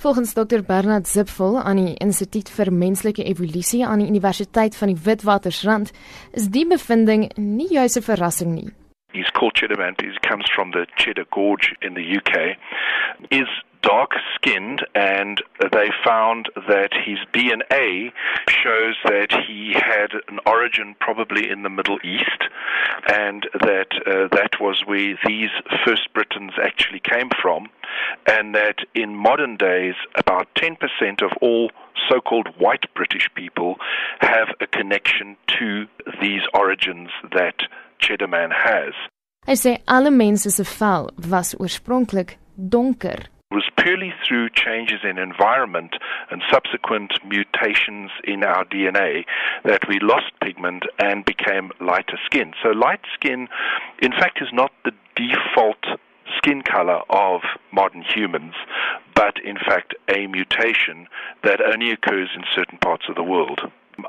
Volgens Dr Bernard Zipfel aan die Instituut vir Menslike Evolusie aan die Universiteit van die Witwatersrand, is die bevinding nie juis 'n verrassing nie. He's called Cheddar Man. He comes from the Cheddar Gorge in the UK. Is dark skinned, and they found that his DNA shows that he had an origin probably in the Middle East, and that uh, that was where these first Britons actually came from, and that in modern days, about 10% of all so called white British people have a connection to these origins that Cheddar Man has. Hy sê alle mense se vel was oorspronklik donker was purely through changes in environment and subsequent mutations in our DNA that we lost pigment and became lighter skin. So, light skin, in fact, is not the default skin color of modern humans, but in fact, a mutation that only occurs in certain parts of the world.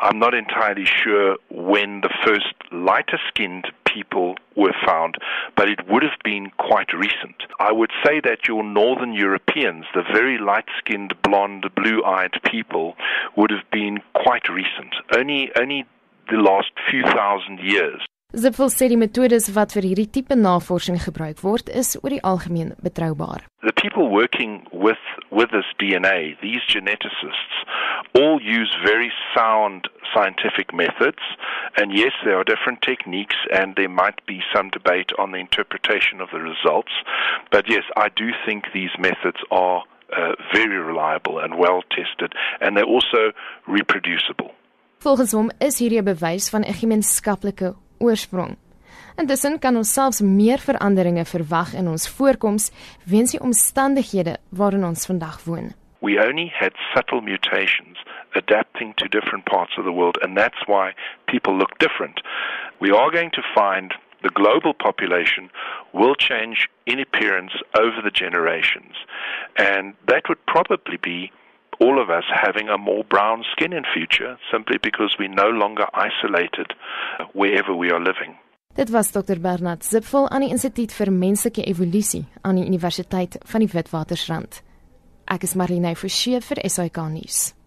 I'm not entirely sure when the first lighter skinned people were found, but it would have been quite recent. I would say that your northern Europeans, the very light skinned, blonde, blue eyed people, would have been quite recent, only, only the last few thousand years. Zipfel sê die metodes wat vir hierdie tipe navorsing gebruik word is oor die algemeen betroubaar. The people working with with this DNA, these geneticists, all use very sound scientific methods and yes there are different techniques and there might be some debate on the interpretation of the results, but yes, I do think these methods are uh, very reliable and well tested and they're also reproducible. Volgens hom is hierdie 'n bewys van 'n gemeenskaplike oorsprong. Intussen kan ons selfs meer veranderinge verwag in ons voorkoms weens die omstandighede waarin ons vandag woon. We only had subtle mutations adapting to different parts of the world and that's why people look different. We are going to find the global population will change in appearance over the generations and that would probably be all of us having a more brown skin in future simply because we no longer isolated wherever we are living. Dit was Dr Bernard Zipfel aan die Instituut vir Menslike Evolusie aan die Universiteit van die Witwatersrand. Ek is Marlene Forsie vir SAK nuus.